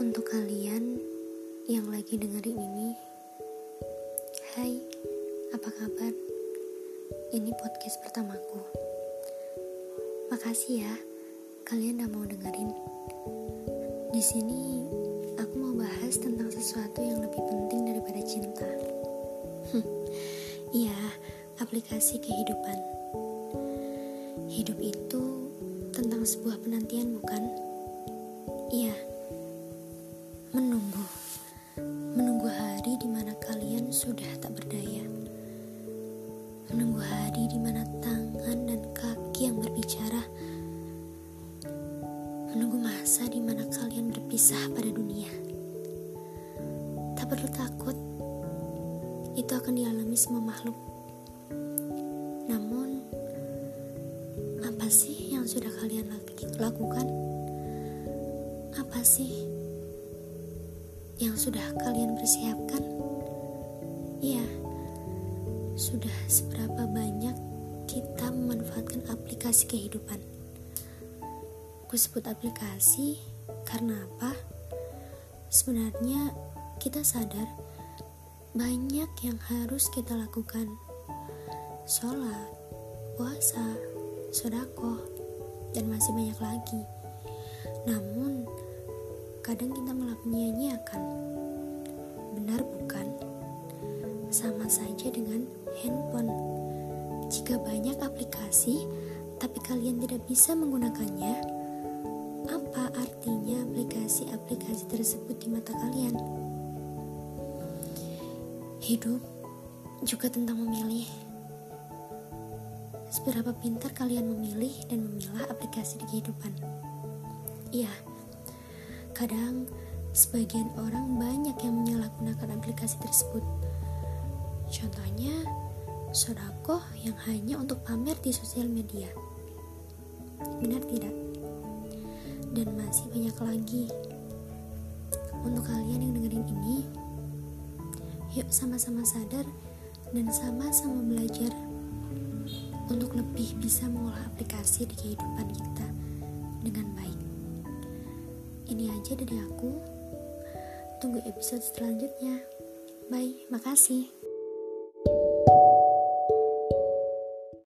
Untuk kalian yang lagi dengerin ini, hai, apa kabar? Ini podcast pertamaku. Makasih ya, kalian udah mau dengerin. Di sini aku mau bahas tentang sesuatu yang lebih penting daripada cinta. Hmm, iya, aplikasi kehidupan. Hidup itu tentang sebuah penantian, bukan? Iya. Sudah tak berdaya menunggu hari di mana tangan dan kaki yang berbicara, menunggu masa di mana kalian berpisah pada dunia. Tak perlu takut, itu akan dialami semua makhluk. Namun, apa sih yang sudah kalian lakukan? Apa sih yang sudah kalian persiapkan? Iya sudah seberapa banyak kita memanfaatkan aplikasi kehidupan. Ku sebut aplikasi karena apa? Sebenarnya kita sadar banyak yang harus kita lakukan. Sholat, puasa, sodako, dan masih banyak lagi. Namun, kadang kita malah Sama saja dengan handphone. Jika banyak aplikasi, tapi kalian tidak bisa menggunakannya, apa artinya aplikasi-aplikasi tersebut di mata kalian? Hidup juga tentang memilih. Seberapa pintar kalian memilih dan memilah aplikasi di kehidupan? Iya, kadang sebagian orang banyak yang menyalahgunakan aplikasi tersebut. Contohnya, sodakoh yang hanya untuk pamer di sosial media. Benar tidak? Dan masih banyak lagi. Untuk kalian yang dengerin ini, yuk sama-sama sadar dan sama-sama belajar untuk lebih bisa mengolah aplikasi di kehidupan kita dengan baik. Ini aja dari aku. Tunggu episode selanjutnya. Bye, makasih.